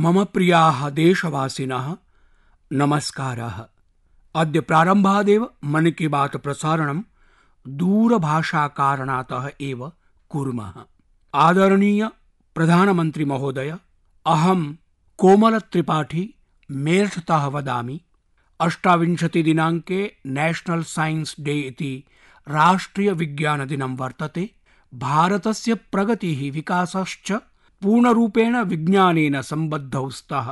मम प्रियाः देशवासिनः। नमस्कारः। अद्य प्रारम्भादेव मन की बात प्रसारणं दूरभाषाकारणातः एव कुर्मः। आदरणीय प्रधानमन्त्री महोदय, अहं कोमलत्रिपाठी मेरठतः वदामि। अष्टाविंशतिदिनाङ्के नेशनल साइंस डे इति राष्ट्रियविज्ञानदिनं वर्तते। भारतस्य प्रगतिः विकासश्च पूर्णरूपेण विज्ञानेन सम्बद्धौ स्तः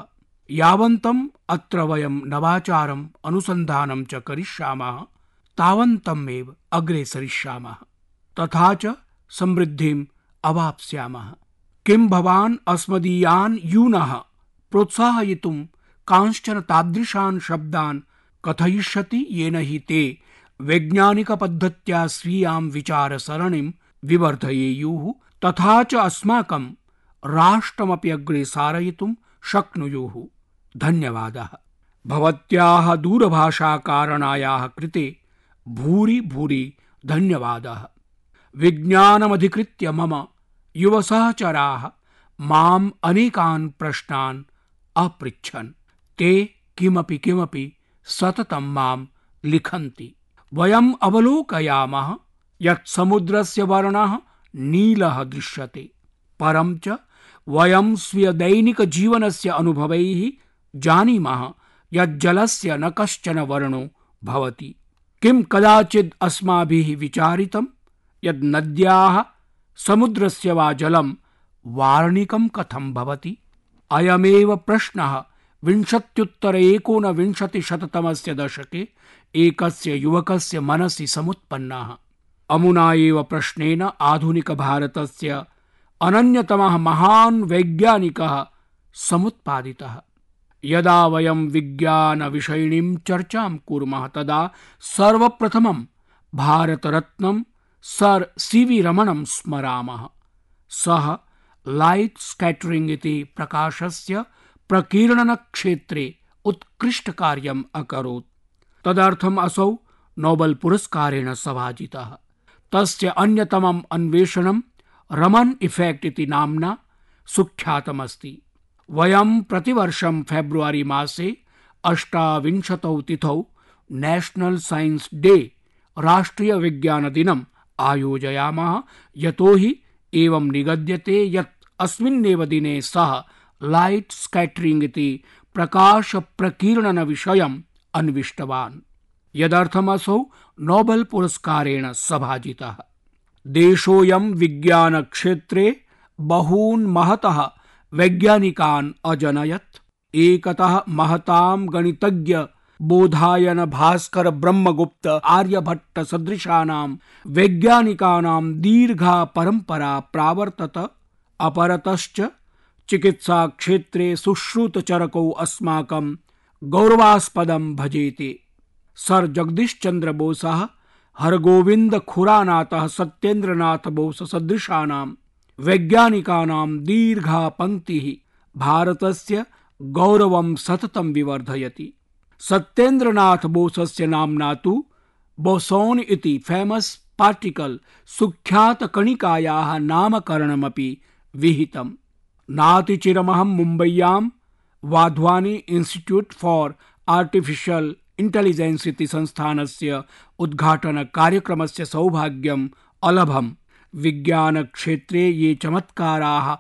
यावन्तम् अत्र वयं नवाचारम् अनुसन्धानं च करिष्यामः तावन्तमेव अग्रे सरिष्यामः, तथा च समृद्धिम् अवाप्स्यामः। किं भवान् अस्मदीयान् यूनः प्रोत्साहयितुं कांश्चन तादृशान् शब्दान् कथयिष्यति येन हि ते वैज्ञानिकपद्धत्या स्वीयां विचारसरणिं विवर्धयेयुः, तथा च अस्माकं राष्ट्रमपि अग्रे सारयितुं शक्नुयुः। धन्यवादः। भवत्याः दूरभाषाकारणायाः कृते भूरि भूरि धन्यवादः। विज्ञानमधिकृत्य मम युवसहचराः माम् अनेकान् प्रश्नान् अपृच्छन्। ते किमपि किमपि सततं माँ लिखन्ति। वयम् अवलोकयामः यत् समुद्रस्य वर्णः नीलः दृश्यते। परं च वयं स्वीयदैनिकजीवनस्य अनुभवैः जानीमः यत् जलस्य न कश्चन वर्णो भवति। किं कदाचित् अस्माभिः विचारितं? यत् नद्याः, समुद्रस्य वा जलं वार्णिकं कथं भवति? अयमेव प्रश्नः विंशत्युत्तर एकोनविंशतिशततमस्य दशके एकस्य युवकस्य मनसि समुत्पन्नः। अमुना एव प्रश्नेन आधुनिकभारतस्य अनन्यतमः महान् वैज्ञानिकः समुत्पादितः। यदा वयं विज्ञानविषयिणीं चर्चां कुर्मः तदा सर्वप्रथमं भारतरत्नं सर् सि वि रमणं स्मरामः। सः लैट् स्कैटरिङ्ग् इति प्रकाशस्य प्रकीर्णनक्षेत्रे उत्कृष्टकार्यम् अकरोत्। तदर्थम् असौ नोबेल् पुरस्कारेण सभाजितः। तस्य अन्यतमम् अन्वेषणं रमन् इफेक्ट् इति नाम्ना सुख्यातमस्ति। वयं प्रतिवर्षं फेब्रुवरी मासे अष्टाविंशतौ तिथौ नेशनल् सैन्स् डे राष्ट्रियविज्ञानदिनम् आयोजयामः। यतोहि एवं निगद्यते यत् अस्मिन्नेव दिने सः लैट् स्कैटरिङ्ग् इति प्रकाशप्रकीर्णनविषयम् अन्विष्टवान्। यदर्थमसौ नोबेल पुरस्कारेण सभाजितः। देशोऽयं विज्ञानक्षेत्रे बहून् महतः वैज्ञानिकान् अजनयत्। एकतः महतां गणितज्ञ बोधायन भास्कर ब्रह्मगुप्त आर्यभट्ट सदृशानां वैज्ञानिकानां दीर्घा परंपरा प्रावर्तत। अपरतश्च चिकित्सा क्षेत्रे सुश्रुतचरकौ अस्माकं गौरवास्पदं भजेते। सर जगदीश चंद्र बोसः हरगोविंद खुरानातः सत्येंद्रनाथ बोस सदृशानां वैज्ञानिकानां दीर्घा पङ्क्तिः भारतस्य गौरवं सततं विवर्धयति। सत्येंद्रनाथ बोसस्य नाम्ना तु बोसोन् फेमस् पार्टिकल् सुख्यातकणिकायाः नामकरणमपि विहितम्। नातिचिरमहं मुम्बय्यां Wadhwani institute for artificial intelligence इति संस्थानस्य उद्घाटनकार्यक्रमस्य सौभाग्यम् अलभम् विज्ञानक्षेत्रे ये चमत्काराः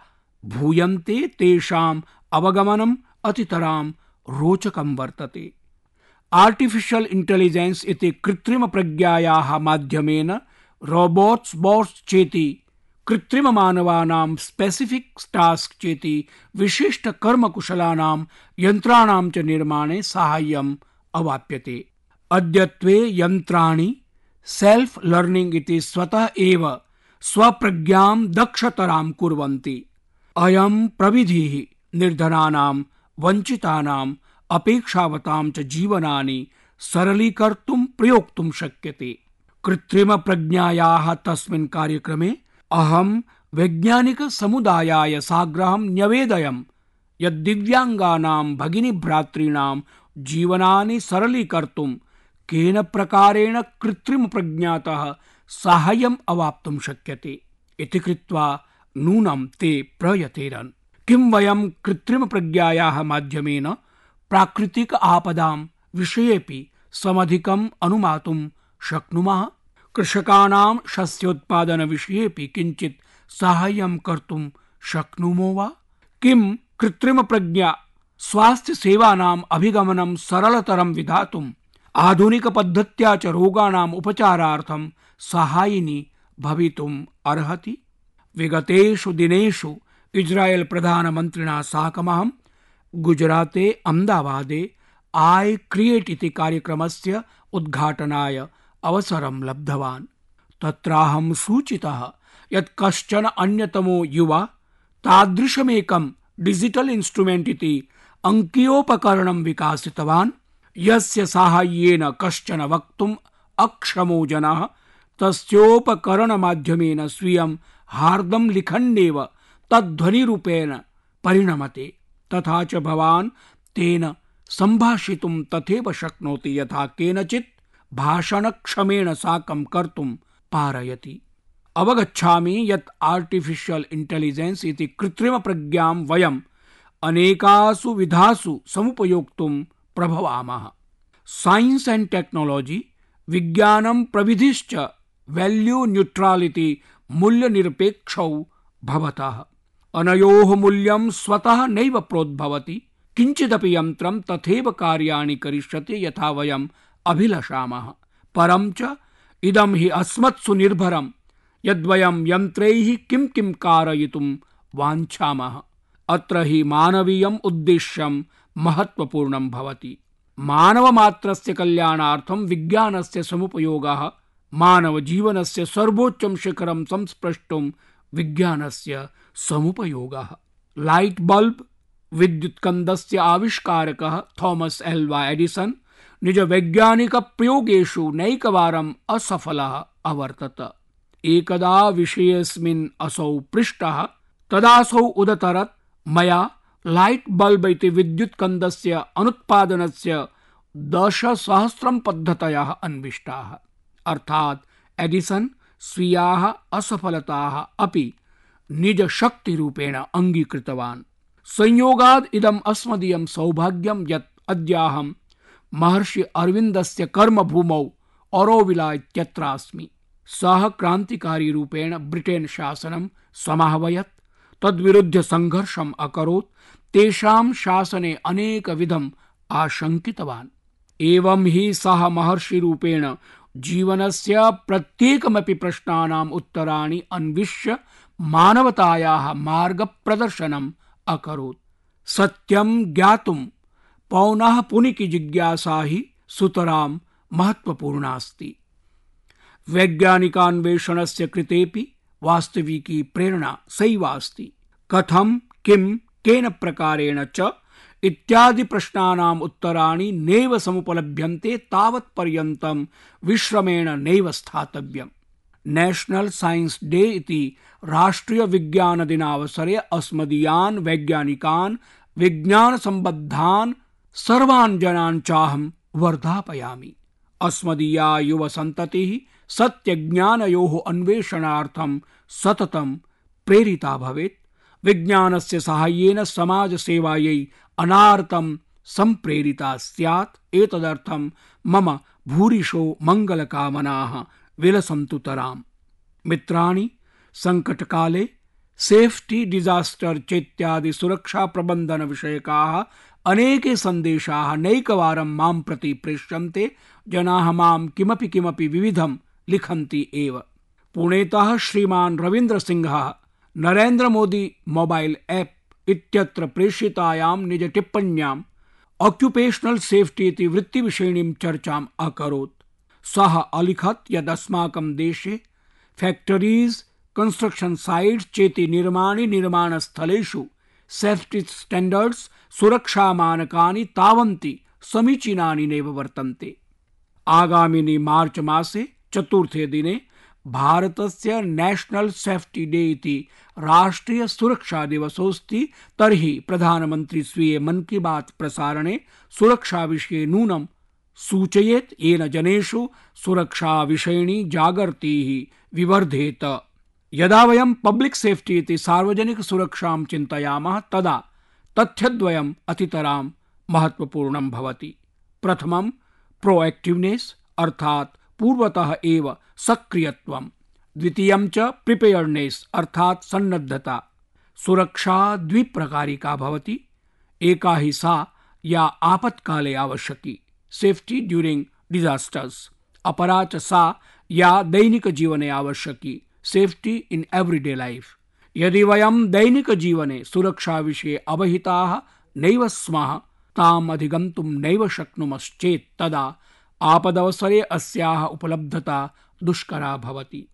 भूयन्ते तेषाम् अवगमनम् अतितरां रोचकं वर्तते आर्टिफिशियल् इण्टेलिजेन्स् इति कृत्रिमप्रज्ञायाः माध्यमेन रोबोट्स् बोट्स् चेति कृत्रिममानवानां स्पेसिफिक् टास्क् चेति विशिष्टकर्मकुशलानां यन्त्राणां च निर्माणे साहाय्यम् अवाप्यते। अद्यत्वे यन्त्राणि सेल्फ् लर्निङ्ग् इति स्वतः एव स्वप्रज्ञां दक्षतरां कुर्वन्ति। अयं प्रविधिः निर्धनानां वञ्चितानाम् अपेक्षावतां च जीवनानि सरलीकर्तुं प्रयोक्तुं शक्यते। कृत्रिमप्रज्ञायाः तस्मिन् कार्यक्रमे अहं वैज्ञानिकसमुदायाय साग्रहं न्यवेदयम् यद् दिव्याङ्गानां भगिनीभ्रातॄणां जीवनानि सरलीकर्तुं केन प्रकारेण कृत्रिमप्रज्ञातः साहाय्यम् अवाप्तुं शक्यते। इति कृत्वा नूनं ते प्रयतेरन्। किं वयं कृत्रिमप्रज्ञायाः माध्यमेन प्राकृतिक आपदां विषयेपि समधिकम् अनुमातुं शक्नुमः? कृषकाणां शस्योत्पादनविषयेपि किञ्चित् साहाय्यं कर्तुं शक्नुमो वा? किं कृत्रिमप्रज्ञा स्वास्थ्यसेवानाम् अभिगमनं सरलतरं विधातुम् आधुनिकपद्धत्या च रोगाणाम् उपचारार्थं साहायिनी भवितुम् अर्हति। विगतेषु दिनेषु इज्रायेल् प्रधानमन्त्रिणा साकमहं गुजराते, अहमदाबादे आय क्रिएट् इति कार्यक्रमस्य उद्घाटनाय अवसरं लब्धवान्। तत्राहं सूचितः यत् कश्चन अन्यतमो युवा तादृशमेकं डिजिटल् इन्स्ट्रुमेण्ट् इति अङ्कीयोपकरणं विकासितवान्। यस्य साहाय्येन कश्चन वक्तुम् अक्षमो जनः, तस्योपकरणमाध्यमेन स्वीयं हार्दं लिखन्नेव तद्ध्वनिरूपेण परिणमते। तथा च भवान् तेन सम्भाषितुं तथैव शक्नोति, यथा केनचित् भाषणक्षमेण साकं कर्तुं पारयति। अवगच्छामि यत् आर्टिफिशियल् इण्टेलिजेन्स् इति कृत्रिमप्रज्ञां वयम् अनेकासु विधासु समुपयोक्तुं प्रभवामः। साइंस एंड टेक्नोलॉजी विज्ञानं प्रविधिश्च वैल्यू न्यूट्राल् मूल्य मूल्यनिरपेक्षौ भवतः। अनयोः मूल्यं स्वतः नैव प्रोद्भवति। किञ्चिदपि यन्त्रं तथैव कार्याणि करिष्यति यथा वयम् अभिलषामः। परं च इदं हि अस्मत्सु निर्भरं। यद्वयं यन्त्रैः किं किं कारयितुं वाञ्छामः। अत्र हि मानवीयम् उद्देश्यं महत्वपूर्णं भवति। मानवमात्रस्य कल्याणार्थं विज्ञानस्य समुपयोगः, मानवजीवनस्य सर्वोच्चं शिखरं संस्पृष्टुं विज्ञानस्य समुपयोगः। लाइट बल्ब, विद्युत्कन्दस्य आविष्कारकः थॉमस एल्वा एडिसन, निज वैज्ञानिक प्रयोगेषु नैकवारम् असफलः अवर्तत। एकदा विषयेऽस्मिन् असौ पृष्टः, तदासौ उदतरत् मया लाइट बल्ब इति विद्युत्कन्दस्य अनुत्पादनस्य दशसहस्रं पद्धतयः अन्विष्टाः। अर्थात् एडिसन स्वीयाः असफलताः अपि निजशक्तिरूपेण अङ्गीकृतवान्। संयोगाद् इदम् अस्मदीयं सौभाग्यं यत् अद्याहं महर्षि अरविन्दस्य कर्मभूमौ औरोविला इत्यत्रास्मि। सः क्रान्तिकारीरूपेण ब्रिटेन् शासनं समाहवयत्। तद्विरुध्य सङ्घर्षम् अकरोत्, तेषां शासने अनेकविधम् आशङ्कितवान्। एवं हि सः महर्षिरूपेण जीवनस्य प्रत्येकमपि प्रश्नानाम् उत्तराणि अन्विष्य मानवतायाः मार्गप्रदर्शनम् अकरोत्। सत्यं ज्ञातुं पौनः पुनिकि जिज्ञासा हि सुतरां महत्वपूर्णास्ति वैज्ञानिकान्वेषणस्य कृतेपि वास्तविकी प्रेरणा सैवास्ति। कथम किं, केन प्रकारेण च इत्यादि प्रश्नानाम् उत्तराणि नैव समुपलभ्यन्ते तावत् पर्यन्तं विश्रमेण नैव स्थातव्यम्। नेशनल साइंस डे इति राष्ट्रिय विज्ञान दिनावसरे अस्मदीयान् वैज्ञानिकान् विज्ञान सम्बद्धान् सर्वान् जनान् चाहं वर्धापयामि। अस्मदीया युव सन्ततिः सत्यज्ञानयोः अन्वेषणार्थं सततं प्रेरिता भवेत्। विज्ञानस्य साहाय्येन समाजसेवायै अनार्तं सम्प्रेरिता स्यात्। एतदर्थं मम भूरिशो मङ्गलकामनाः विलसन्तु तराम्। मित्राणि, सङ्कटकाले सेफ्टी डिजास्टर् चेत्यादि सुरक्षा प्रबन्धन विषयकाः अनेके सन्देशाः नैकवारं माँ प्रति प्रेष्यन्ते। जनाः माँ किमपि किमपि विविधं लिखन्ति एव। पुणेतः श्रीमान् रवीन्द्रसिंहः नरेन्द्र मोदी मोबाइल ऐप इत्यत्र प्रेषितायां निज टिप्पण्याम्, ऑक्युपेशनल सेफ्टी इति वृत्तिविषयिणीं चर्चाम् अकरोत्। सः अलिखत् यदस्माकं देशे फैक्टरीज कंस्ट्रक्शन साइट्स् चेति निर्माणि निर्माणस्थलेषु सेफ्टी स्टैण्डर्ड्स् सुरक्षामानकानि तावन्ति समीचीनानि नैव वर्तन्ते। आगामिनि मार्च मासे चतुर्थे दिने भारतस्य नेशनल सेफ्टी डे इति राष्ट्रिय सुरक्षा दिवसोऽस्ति। तर्हि प्रधानमन्त्री स्वीये मन की बात प्रसारणे सुरक्षा विषये नूनं सूचयेत्। येन जनेषु सुरक्षा विषयिणी जागर्तिः विवर्धेत। यदा वयं पब्लिक् सेफ्टी इति सार्वजनिकसुरक्षां चिन्तयामः, तदा तथ्यद्वयम् अतितरां महत्वपूर्णं भवति। प्रथमं प्रोएक्टिव्नेस्, अर्थात् पूर्वतः एव सक्रियत्वं द्वितीयं च प्रिपेयर्डनेस् अर्थात् सन्नद्धता। सुरक्षा द्विप्रकारिका भवति। एका हि सा, या आपत्काले आवश्यकी। Safety during disasters. अपरा च सा, या दैनिकजीवने आवश्यकी। Safety in everyday life. यदि वयं दैनिकजीवने सुरक्षाविषये अवहिताः नैव स्मः, ताम् अधिगन्तुं नैव शक्नुमश्चेत् तदा आपदवसरे अस्याः उपलब्धता दुष्करा भवति।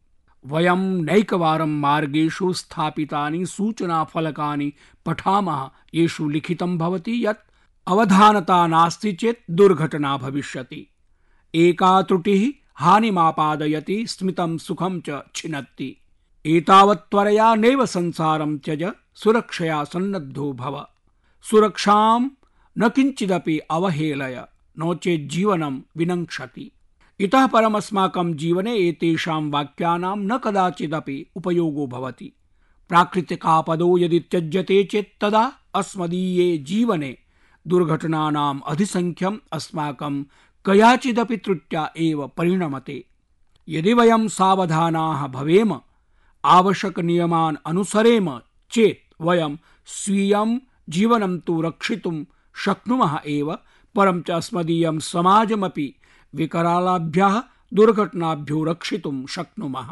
वयं नैकवारं मार्गेषु स्थापितानि, सूचनाफलकानि पठामः, येषु लिखितं भवति यत् अवधानता नास्ति चेत् दुर्घटना भविष्यति। एका त्रुटिः, हानिमापादयति, स्मितं सुखं च छिनत्ति। एतावत्त्वरया नैव संसारं त्यज सुरक्षया सन्नद्धो भव। सुरक्षां न किञ्चिदपि अवहेलय। नो चेत् जीवनं विनङ्क्षति। इतः परमस्माकं जीवने एतेषां वाक्यानां न कदाचिदपि उपयोगो भवति। प्राकृतिकापदो यदि त्यज्यते चेत् तदा अस्मदीये जीवने दुर्घटनानाम् अधिसङ्ख्यम् अस्माकं कयाचिदपि त्रुट्या एव परिणमते। यदि वयं सावधानाः भवेम, आवश्यकनियमान् अनुसरेम चेत् वयं स्वीयं जीवनं तु रक्षितुं शक्नुमः एव। परं च अस्मदीयं समाजमपि विकरालाभ्यः दुर्घटनाभ्यो रक्षितुं शक्नुमः।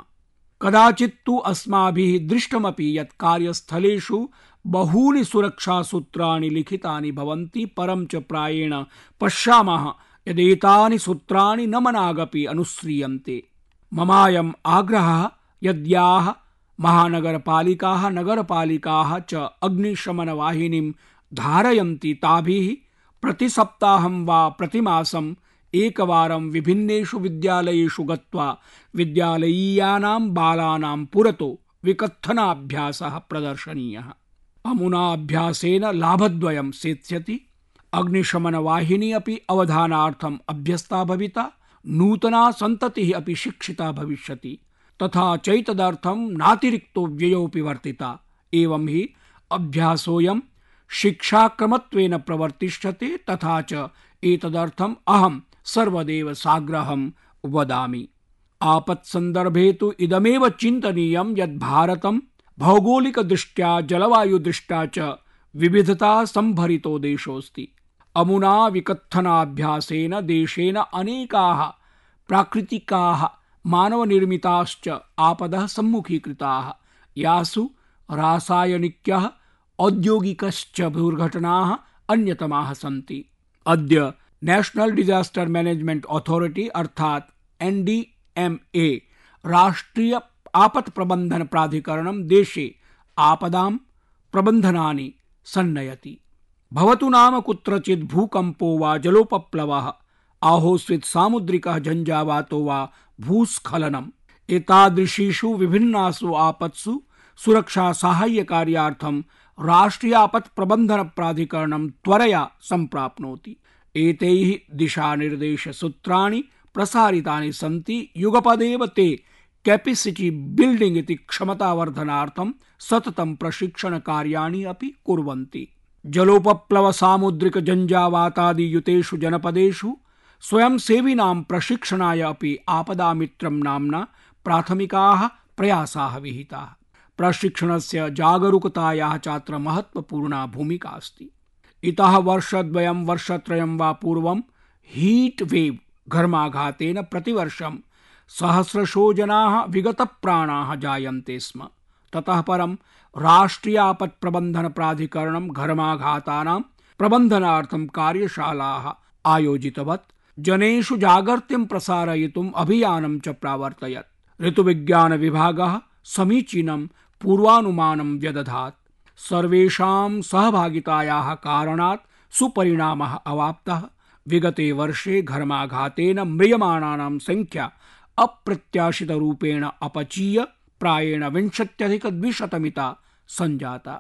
कदाचित् तु अस्माभिः दृष्टमपि यत् कार्यस्थलेषु बहूनि सुरक्षासूत्राणि लिखितानि भवन्ति, परं च प्रायेण पश्यामः यदेतानि सूत्राणि न मनागपि अनुस्रीयन्ते। आग्रहः यद्याः महानगरपालिकाः, नगरपालिकाः च अग्निशमनवाहिनीं धारयन्ति ताभिः प्रतिसप्ताहं वा प्रतिमासम् एकवारं विभिन्नेषु विद्यालयेषु गत्वा विद्यालयीयानां बालानां पुरतो विकथनाभ्यासः प्रदर्शनीयः। अमुना अभ्यासेन लाभद्वयं सेत्स्यति। अग्निशमनवाहिनी अपि अवधानार्थम् अभ्यस्ता भविता। नूतना सन्ततिः अपि शिक्षिता भविष्यति। तथा चैतदर्थं नातिरिक्तो व्ययोऽपि वर्तिता। एवं हि अभ्यासोऽयं शिक्षाक्रमत्वेन प्रवर्तिष्यते तथा च एतदर्थम् अहं सर्वदेव साग्रहं वदामि। आपत्सन्दर्भे तु इदमेव चिन्तनीयं यत् भारतं भौगोलिकदृष्ट्या, जलवायुदृष्ट्या च विविधता सम्भरितो देशोऽस्ति अमुना विकथनाभ्यासेन देशेन अनेकाः प्राकृतिकाः मानवनिर्मिताश्च आपदः सम्मुखीकृताः। यासु रासायनिक्यः औद्योगिकश्च दुर्घटनाः अन्यतमाः सन्ति। अद्य नेशनल डिजास्टर मैनेजमेंट अथॉरिटी अर्थात एनडीएमए राष्ट्रिय आपत् प्रबंधन प्राधिकरणं देशे आपदां प्रबन्धनानि सन्नयति। भवतु नाम कुत्रचित् भूकम्पो वा जलोपप्लवः, आहोस्वित् सामुद्रिकः झञ्झावातो वा भूस्खलनम्। एतादृशीषु विभिन्नासु आपत्सु सुरक्षा साहाय्य कार्यार्थं राष्ट्रिय आपत् प्रबन्धन प्राधिकरणं त्वरया सम्प्राप्नोति। एतैः दिशानिर्देशसूत्राणि प्रसारितानि सन्ति। युगपदेव ते कैपेसिटी बिल्डिंग इति क्षमतावर्धनार्थं सततं प्रशिक्षणकार्याणि अपि कुर्वन्ति। जलोपप्लव सामुद्रिक जञ्जावातादियुतेषु जनपदेषु स्वयंसेविनां प्रशिक्षणाय अपि आपदामित्रं नाम्ना प्राथमिकाः प्रयासाः विहिताः। प्रशिक्षणस्य जागरूकतायाः चात्र महत्वपूर्णा भूमिका अस्ति। इतः वर्षद्वयं, वर्षत्रयं वा पूर्वं हीट् वेव् घर्माघातेन प्रतिवर्षं सहस्रशो जनाः विगतप्राणाः जायन्ते स्म। ततः परं राष्ट्रियापत्प्रबन्धनप्राधिकरणं घर्माघातानां प्रबन्धनार्थं कार्यशालाः आयोजितवत्। जनेषु जागर्तिं प्रसारयितुम् अभियानं च प्रावर्तयत्। ऋतुविज्ञानविभागः समीचीनं पूर्वानुमानं व्यदधात्। सर्वेषां सहभागितायाः कारणात् सुपरिणामः अवाप्तः। विगते वर्षे घर्माघातेन म्रियमाणानां संख्या अप्रत्याशितरूपेण अपचीय। प्रायेण विंशत्यधिकद्विशतमिता सञ्जाता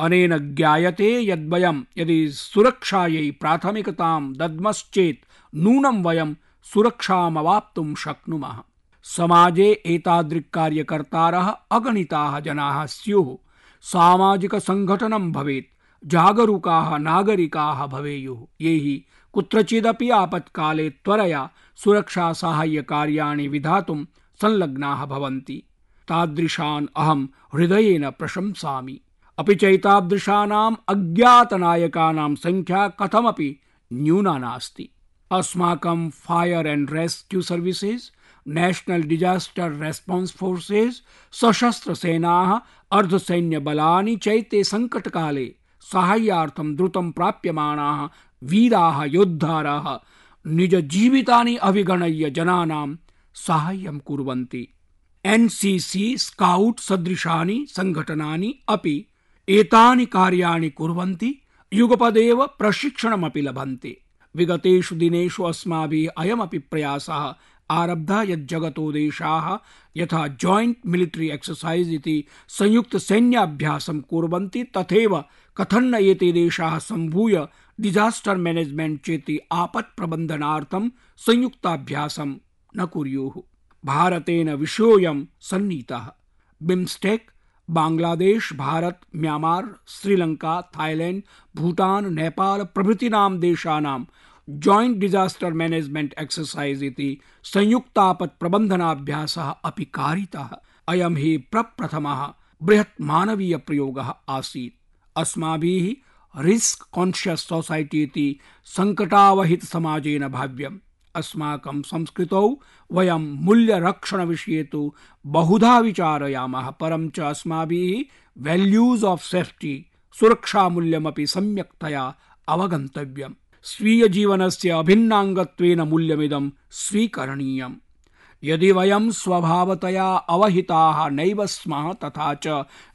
अनेन ज्ञायते यद्वयं यदि सुरक्षायै प्राथमिकतां दद्मश्चेत् नूनं वयं सुरक्षामवाप्तुं शक्नुमः। समाजे एतादृक्कार्यकर्तारः अगणिताः जनाः स्युः। सामाजिकसङ्घटनं भवेत्, जागरूकाः नागरिकाः भवेयुः। ये हि कुत्रचिदपि आपत्काले त्वरया सुरक्षासाहाय्यकार्याणि विधातुं संलग्नाः भवन्ति। तादृशान् अहं हृदयेन प्रशंसामि। अपि चैतादृशानाम् अज्ञातनायकानां संख्या कथमपि न्यूना नास्ति। अस्माकं fire and rescue services national disaster response forces सशस्त्र सेनाः अर्धसैन्यबलानि चैते संकटकाले साहाय्यार्थं द्रुतं प्राप्यमाणाः वीराः निज निजजीवितानि अभिगणय्य जनानां साहाय्यं कुर्वन्ति एनसीसी स्काउट सदृशानि संघटनानि अपि एतानि कार्याणि कुर्वन्ति युगपदेव प्रशिक्षणमपि लभन्ते विगतेषु दिनेषु अस्माभिः अयमपि प्रयासः आरब्धः यज्जगतो देशाः, यथा जॉइंट मिलिटरी एक्सरसाइज इति संयुक्त सैन्याभ्यासं कुर्वन्ति, तथैव कथन्न एते देशाः सम्भूय डिजास्टर मैनेजमेंट चेति आपत् प्रबन्धनार्थं संयुक्ताभ्यासं न कुर्युः। भारतेन विषयोऽयं सन्नीतः। BIMSTEC, Bangladesh, Bharat, Myanmar, Sri Lanka, Thailand, Bhutan, Nepal प्रभृतीनां देशानां जॉइंट डिजास्टर मैनेजमेंट एक्सरसाइज इति संयुक्तापत् प्रबन्धनाभ्यासः अपि कारितः। अयं हि प्रप्रथमः बृहत् मानवीय प्रयोगः आसीत्। अस्माभिः रिस्क कॉन्शियस सोसाइटी इति संकटावहित समाजेन भाव्यम्। अस्माकं संस्कृतौ वयं मूल्यरक्षणविषये तु बहुधा विचारयामः परं च अस्माभिः आफ् सेफ्टी सुरक्षामूल्यमपि सम्यक्तया अवगन्तव्यम्। स्वीयजीवनस्य अभिन्नाङ्गत्वेन मूल्यमिदं स्वीकरणीयम्। यदि वयं स्वभावतया अवहिताः नैव स्मः तथा च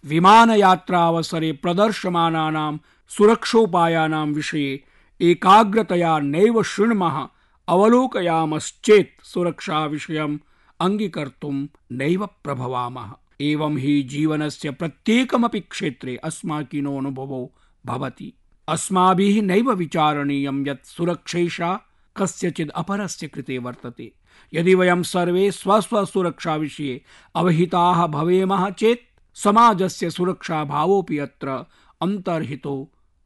विमानयात्रावसरे प्रदर्श्यमानानां सुरक्षोपायानां विषये एकाग्रतया नैव शृण्मः, अवलोकयामश्चेत् सुरक्षाविषयम् अङ्गीकर्तुं नैव प्रभवामः। एवं हि जीवनस्य प्रत्येकमपि क्षेत्रे अस्माकीनो भवति। अस्माभिः नैव विचारणीयं यत् सुरक्षैषा कस्यचित् अपरस्य कृते वर्तते। यदि वयं सर्वे स्वस्वसुरक्षाविषये अवहिताः भवेमः चेत् समाजस्य सुरक्षाभावोऽपि अत्र अन्तर्हितो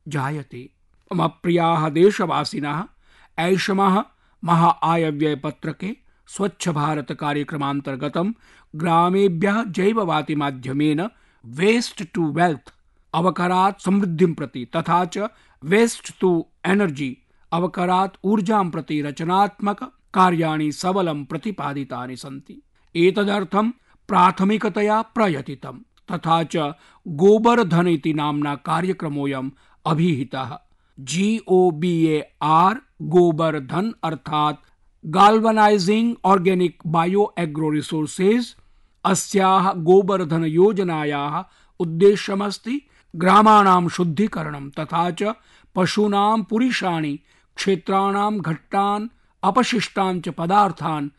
जायते। मम प्रियाः देशवासिनः, ऐषमः महा आयव्यय पत्रके स्वच्छ भारत कार्यक्रमान्तर्गतं ग्रामेभ्यः जैववाति माध्यमेन वेस्ट टू वेल्थ अवकरात् समृद्धिं प्रति, तथा च वेस्ट टू एनर्जी अवकरात् ऊर्जां प्रति रचनात्मक कार्याणि सबलं प्रतिपादितानि सन्ति। एतदर्थं प्राथमिकतया प्रयतितं तथा च गोबर्धन इति नाम्ना कार्यक्रमोऽयम् अभिहितः। G O B A R Gobardhan अर्थात galvanising organic bio agro resources अस्याः गोबर्धन योजनायाः उद्देश्यमस्ति ग्रामाणां शुद्धिकरणं तथा च पशूनां पुरिषाणि, क्षेत्राणां घट्टान्, अपशिष्टान् च पदार्थान्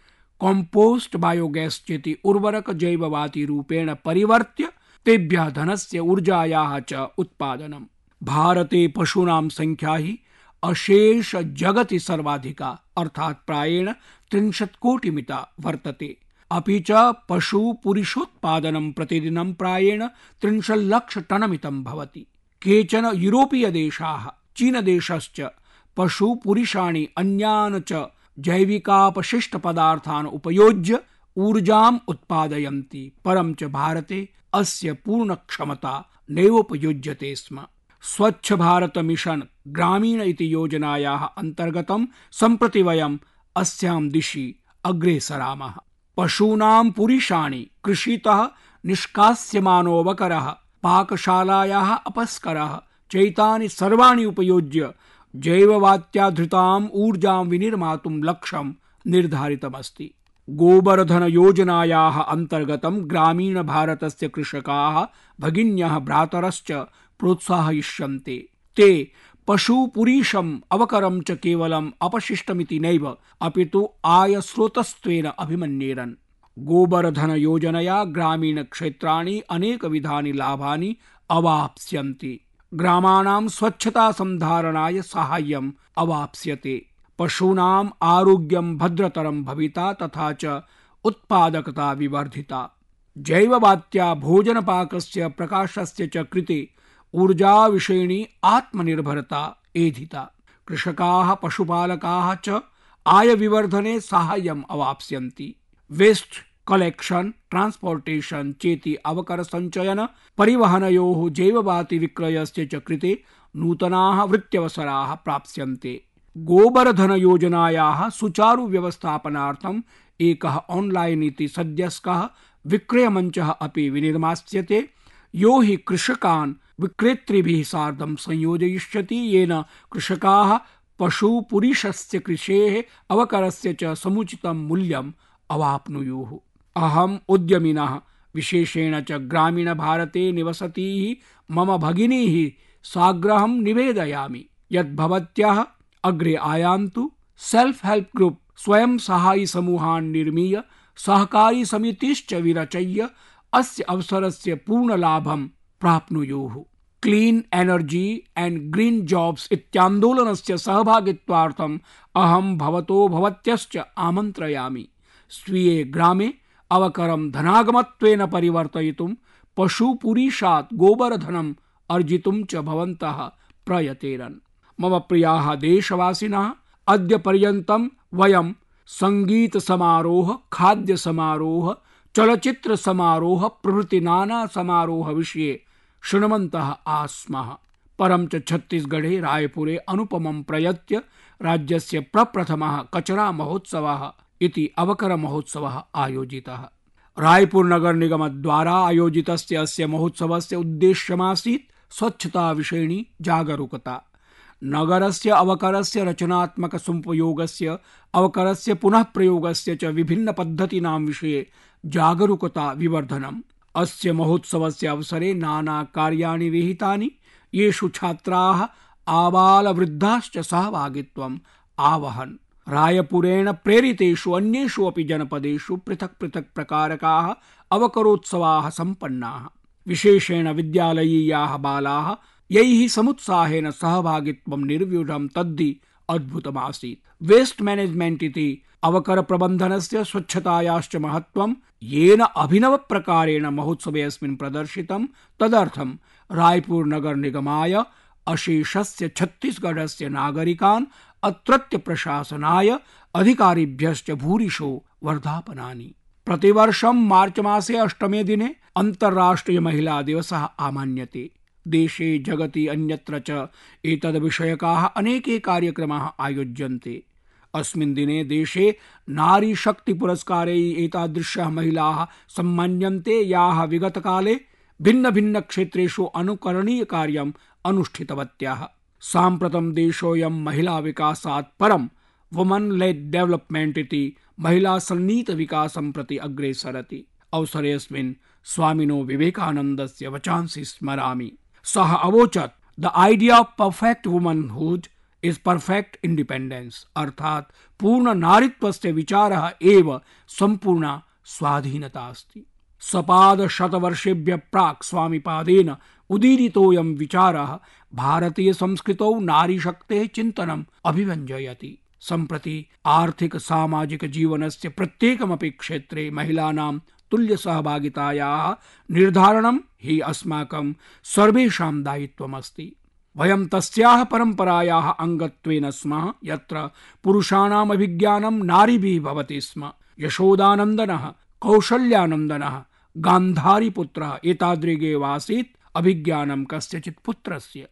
कॉम्पोस्ट बायोगैस चेति उर्वरक जैववाति रूपेण परिवर्त्य तेभ्यः धनस्य ऊर्जायाः च उत्पादनम् भारते पशूनां संख्या हि अशेष जगति सर्वाधिका, अर्थात् प्रायेण त्रिंशत् कोटिमिता वर्तते। अपि च पशु पुरुषोत्पादनं प्रतिदिनं प्रायेण त्रिंशल्लक्ष टनमितं भवति। केचन यूरोपीय देशाः चीनदेशश्च पशु पुरिषाणि अन्यान् च जैविकापशिष्ट पदार्थान् उपयोज्य ऊर्जाम् उत्पादयन्ति, परं च भारते अस्य पूर्णक्षमता नैवोपयुज्यते स्म। स्वच्छ भारत मिशन ग्रामीण इति योजनायाः अन्तर्गतं, सम्प्रति वयम् अस्यां दिशि अग्रेसरामः। पशूनां पुरिषाणि कृषितः निष्कास्यमानोऽवकरः पाकशालायाः अपस्करः, चैतानि सर्वाणि उपयुज्य जैववात्याधृताम् ऊर्जां विनिर्मातुं लक्ष्यं निर्धारितमस्ति। गोबर्धन योजनायाः अन्तर्गतं ग्रामीणभारतस्य कृषकाः भगिन्यः भ्रातरश्च प्रोत्साहयिष्यन्ते। ते पशुपुरीशम् अवकरं च केवलम् अपशिष्टमिति नैव। अपि तु आयस्रोतस्त्वेन अभिमन्येरन्। योजनया ग्रामीणक्षेत्राणि अनेकविधानि लाभानि अवाप्स्यन्ति। ग्रामाणां स्वच्छता संधारणाय साहाय्यम् अवाप्स्यते। पशूनाम् आरोग्यं भद्रतरं भविता तथा च उत्पादकता विवर्धिता। जैववात्या भोजनपाकस्य प्रकाशस्य च कृते ऊर्जाविषयिणी आत्मनिर्भरता एधिता। कृषकाः, पशुपालकाः च आय विवर्धने साहाय्यम् अवाप्स्यन्ति। वेस्ट कलेक्शन ट्रांसपोर्टेशन चेति अवकर संचयन, परिवहनयोः जैववाति विक्रयस्य च कृते नूतनाः वृत्त्यवसराः प्राप्स्यन्ते। गोबरधन योजनायाः सुचारु व्यवस्थापनार्थम् एकः ऑनलाइन इति सद्यस्कः विक्रयमञ्चः अपि विनिर्मास्यते। यो हि कृषकान् विक्रेतृभिः सार्धं संयोजयिष्यति येन कृषकाः पशुपुरीशस्य कृषेः अवकरस्य च समुचितं मूल्यम् अवाप्नुयुः। अहम् उद्यमिनः, विशेषेण च ग्रामीणभारते निवसतीः, मम भगिनीः साग्रहं निवेदयामि। यत् भवत्यः अग्रे आयान्तु, सेल्फ हेल्प ग्रुप स्वयं सहायि समूहान् निर्मीय, सहकारी समितिश्च विरचय्य, अस्य अवसरस्य पूर्णलाभं प्राप्नुयुः। Clean energy and green jobs इत्यान्दोलनस्य सहभागित्वार्थम् अहं भवतो भवत्यश्च आमन्त्रयामि। स्वीये ग्रामे अवकरं धनागमत्वेन परिवर्तयितुं पशुपुरीशात् गोबरधनम् अर्जितुं च भवन्तः प्रयतेरन्। मम प्रियाः देशवासिनः, अद्य पर्यन्तं वयं संगीत समारोह खाद्य समारोह चलचित्र समारोह प्रभृति नाना समारोह विषये शृण्वन्तः आस्मः। परं च छत्तीसगढ़े रायपुरे अनुपमं प्रयत्य राज्यस्य प्रप्रथमः कचरा महोत्सवः अवकर महोत्सवः आयोजितः। रायपुर नगर निगम द्वारा आयोजितस्य अस्य महोत्सवस्य उद्देश्यमासीत् स्वच्छता विषयिणी जागरूकता। नगरस्य अवकरस्य रचनात्मक सुपयोगस्य अवकरस्य पुनः प्रयोगस्य च विभिन्न पद्धतीनां विषये जागरूकता विवर्धनम्। अस्य महोत्सवस्य अवसरे नाना कार्याणि विहितानि, येषु छात्राः आबालवृद्धाश्च सहभागित्वम् आवहन्। रायपुरेण प्रेरितेषु अन्येषु अपि जनपदेषु पृथक् पृथक् प्रकारकाः अवकरोत्सवाः सम्पन्नाः। विशेषेण विद्यालयीयाः बालाः यैः समुत्साहेन सहभागित्वं निर्व्यूढं तद्धि अद्भुतमासीत्। वेस्ट मैनेजमेंट इति प्रबन्धनस्य स्वच्छतायाश्च महत्त्वं येन अभिनव प्रकारेण महोत्सवे अस्मिन् प्रदर्शितं। तदर्थं रायपुर नगर निगमाय अशेषस्य छत्तीसगढ़स्य नागरिकान् अत्रत्य प्रशासनाय अधिकारिभ्यश्च भूरिशो वर्धापनानि। प्रतिवर्षं मार्च मासे अष्टमे दिने अन्तर्राष्ट्रिय महिला दिवसः आमान्यते। देशे जगति अन्यत्र च एतद्विषयकाः अनेके कार्यक्रमाः आयोज्यन्ते। अस्मिन् दिने देशे नारी शक्ति पुरस्कारैः एतादृश्यः महिलाः सम्मान्यन्ते याः विगतकाले कार्यम् अनुष्ठितवत्याः। साम्प्रतं देशोऽयं महिला विकासात् परं वुमन् लेड् डेवलपमेंट इति महिला सन्नीत विकासं प्रति अग्रे सरति। अवसरेऽस्मिन् स्वामिनो विवेकानन्दस्य वचांसि स्मरामि। सः अवोचत्, the idea of perfect womanhood is perfect independence अर्थात पूर्ण नारित्वस्य विचारः एव सम्पूर्णा स्वाधीनता अस्ति। सपाद शतवर्षेभ्य प्राक् स्वामिपादेन उदीरितोऽयं विचारः भारतीय संस्कृतौ नारीशक्तेः चिन्तनम् अभिव्यञ्जयति। सम्प्रति आर्थिक सामाजिक जीवनस्य प्रत्येकमपि क्षेत्रे महिलानां तुल्य सहभागितायाः निर्धारणं हि अस्माकं सर्वेषां दायित्वमस्ति। वयं तस्याः परम्परायाः अङ्गत्वेन स्मः, यत्र पुरुषाणाम् अभिज्ञानं नारीभिः भवति स्म। यशोदानन्दनः, कौशल्यानन्दनः, गान्धारीपुत्रः एतादृगेवासीत् अभिज्ञानं कस्यचित् पुत्रस्य।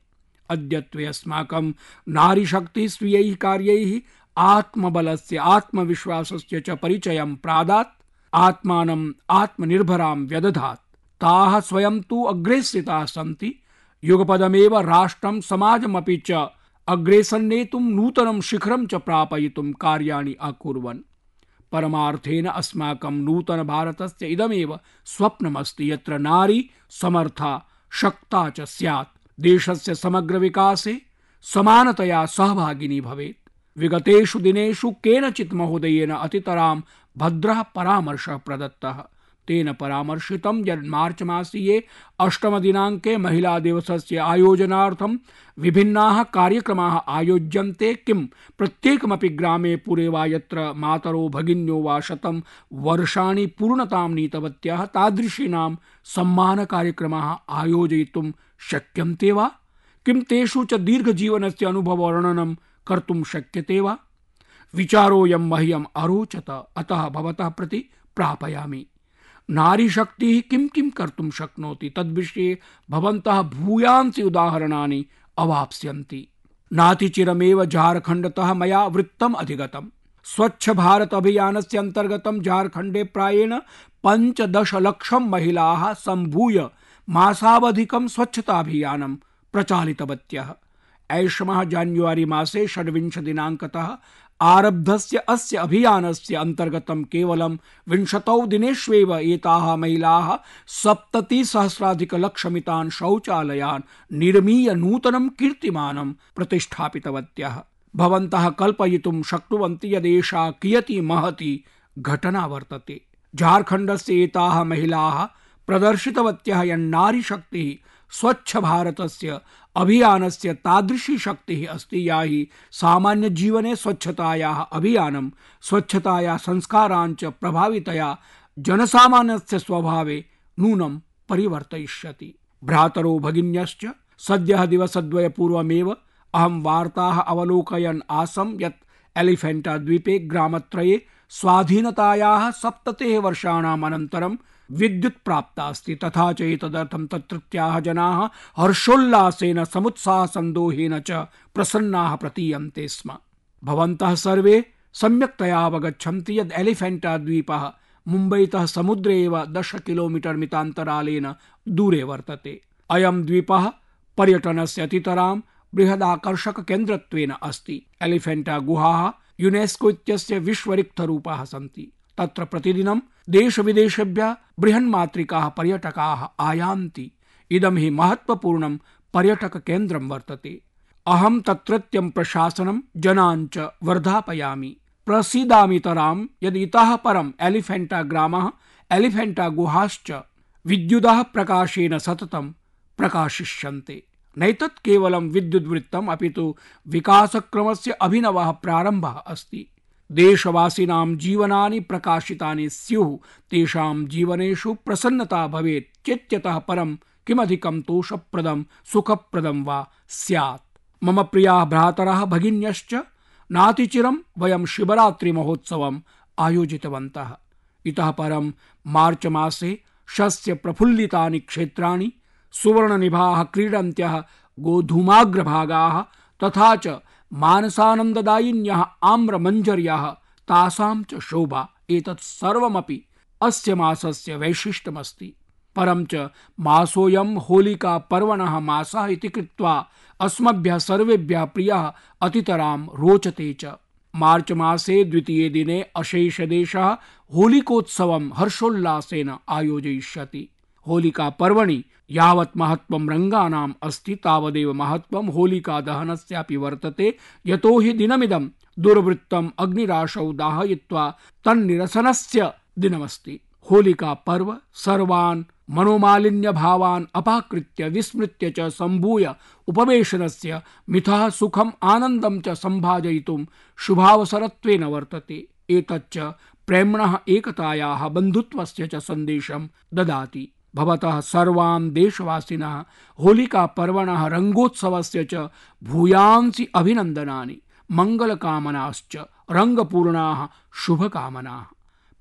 अद्यत्वे अस्माकं नारीशक्तिः स्वीयैः कार्यैः आत्मबलस्य, आत्मविश्वासस्य च परिचयं प्रादात् आत्मानम् आत्मनिर्भरां व्यदधात्। ताः स्वयं तु अग्रे स्थिताः सन्ति युगपदमेव राष्ट्रं समाजमपि च। अग्रे सन्नेतुं नूतनं शिखरं च प्रापयितुं कार्याणि अकुर्वन्। परमार्थेन अस्माकं नूतन भारतस्य इदमेव स्वप्नमस्ति यत्र नारी समर्था, शक्ता च स्यात्। देशस्य समग्र विकासे समानतया सहभागिनी भवेत्। विगतेषु दिनेषु केनचित् महोदयेन अतितरां भद्रः परामर्शः प्रदत्तः। तेन परामर्शितं यत् मार्च मासीये अष्टमदिनाङ्के महिलादिवसस्य आयोजनार्थं विभिन्नाः कार्यक्रमाः आयोज्यन्ते किं प्रत्येकमपि ग्रामे पुरे वा यत्र मातरो भगिन्यो वा शतं वर्षाणि पूर्णतां नीतवत्यः तादृशीनां सम्मानकार्यक्रमाः आयोजयितुं शक्यन्ते वा? किं तेषु च दीर्घजीवनस्य अनुभववर्णनं कर्तुं शक्यते वा? विचारोऽयं मह्यम् अरोचत, अतः भवतः प्रति प्रापयामि। नारीशक्तिः किं किं कर्तुं शक्नोति? तद्विषये भवन्तः भूयांसि उदाहरणानि अवाप्स्यन्ति। नातिचिरमेव झारखण्डतः मया वृत्तम् अधिगतम्। स्वच्छ भारत अभियानस्य अन्तर्गतं झारखण्डे प्रायेण पञ्चदशलक्षं महिलाः सम्भूय मासावधिकं स्वच्छताभियानं प्रचालितवत्यः। ऐषमः जान्युआरि मासे षड्विंशदिनाङ्कतः आरब्धस्य अस्य अभियानस्य अन्तर्गतं केवलं विंशतौ दिनेष्वेव एताः महिलाः सप्ततिसहस्राधिकलक्षमितान् शौचालयान् निर्मीय नूतनं कीर्तिमानं प्रतिष्ठापितवत्यः। भवन्तः कल्पयितुं शक्नुवन्ति यदेषा कियती महती घटना वर्तते। झारखण्डस्य एताः महिलाः प्रदर्शितवत्यः यन्नारीशक्तिः स्वच्छ भारतस्य अभियानस्य तादृशी शक्तिः अस्ति या हि सामान्यजीवने स्वच्छतायाः अभियानं, स्वच्छताया संस्काराञ्च प्रभावितया जनसामान्यस्य स्वभावे नूनं परिवर्तयिष्यति। भ्रातरो भगिन्यश्च सद्यः दिवसद्वयपूर्वमेव अहं वार्ताः अवलोकयन् आसं यत् एलिफेण्टा द्वीपे ग्रामत्रये स्वाधीनतायाः सप्ततेः वर्षाणाम् अनन्तरं विद्युत् प्राप्ता अस्ति तथा च एतदर्थं तत्रत्याः जनाः हर्षोल्लासेन समुत्साहसन्दोहेन च प्रसन्नाः प्रतीयन्ते स्म। भवन्तः सर्वे सम्यक्तया अवगच्छन्ति यद् एलिफेण्टा द्वीपः मुम्बैतः समुद्रे एव दश किलोमीटर् मितान्तरालेन दूरे वर्तते। अयं द्वीपः पर्यटनस्य अतितरां बृहदाकर्षककेन्द्रत्वेन अस्ति। एलिफेण्टा गुहाः युनेस्को इत्यस्य विश्वरिक्थरूपाः सन्ति। तत्र प्रतिदिनं देशविदेशेभ्यः बृहन्मात्रिकाः पर्यटकाः आयान्ति। इदं हि महत्त्वपूर्णं पर्यटककेन्द्रं वर्तते। अहं तत्रत्यं प्रशासनं जनान् च वर्धापयामि। प्रसीदामितरां यदि इतः परम् एलिफेण्टा ग्रामः एलिफेण्टा गुहाश्च विद्युदः प्रकाशेन सततं प्रकाशिष्यन्ते। नैतत् केवलं विद्युद्वृत्तम्, अपि तु विकासक्रमस्य अभिनवः प्रारम्भः अस्ति। देशवासिनां जीवनानि प्रकाशितानि स्युः, तेषां जीवनेषु प्रसन्नता भवेत्, चेत्यतः परं किमधिकं तोषप्रदं, सुखप्रदं वा स्यात्। मम प्रियाः भ्रातरः भगिन्यश्च, नातिचिरं वयं शिवरात्रिमहोत्सवम् आयोजितवन्तः। इतः परं मार्च मासे शस्य प्रफुल्लितानि क्षेत्राणि सुवर्णनिभाः क्रीडन्त्यः गोधूमाग्रभागाः तथा च मानसानन्ददायिन्यः आम्रमञ्जर्याः तासां च शोभा एतत् सर्वमपि अस्य मासस्य वैशिष्ट्यमस्ति। परं च मासोऽयं होलिकापर्वणः मासः इति कृत्वा अस्मभ्यः सर्वेभ्यः प्रियः अतितरां रोचते च। मार्च मासे द्वितीये दिने अशेषदेशः होलिकोत्सवं हर्षोल्लासेन आयोजयिष्यति। होलिका पर्वणि यावत् महत्त्वं रङ्गानाम् अस्ति, तावदेव महत्त्वं होलिका दहनस्यापि वर्तते, यतो हि दिनमिदं दुर्वृत्तम् अग्निराशौ दाहयित्वा तन्निरसनस्य दिनमस्ति। होलिका पर्व सर्वान् मनोमालिन्य भावान् अपाकृत्य विस्मृत्य च सम्भूय उपवेशनस्य मिथः सुखम् आनन्दं च सम्भाजयितुं शुभावसरत्वेन वर्तते। एतच्च प्रेम्णः एकतायाः बन्धुत्वस्य च सन्देशं ददाति। भवतः सर्वान् देशवासिनः होलिकापर्वणः रङ्गोत्सवस्य च भूयांसि अभिनन्दनानि, मङ्गलकामनाश्च, रङ्गपूर्णाः शुभकामनाः।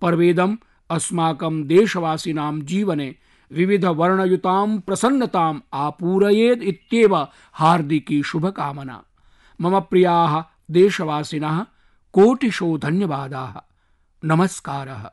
पर्वेदम् अस्माकं देशवासिनां जीवने विविधवर्णयुतां प्रसन्नताम् आपूरयेत् इत्येव हार्दिकी शुभकामना। मम प्रियाः देशवासिनः, कोटिशो धन्यवादाः। नमस्कारः।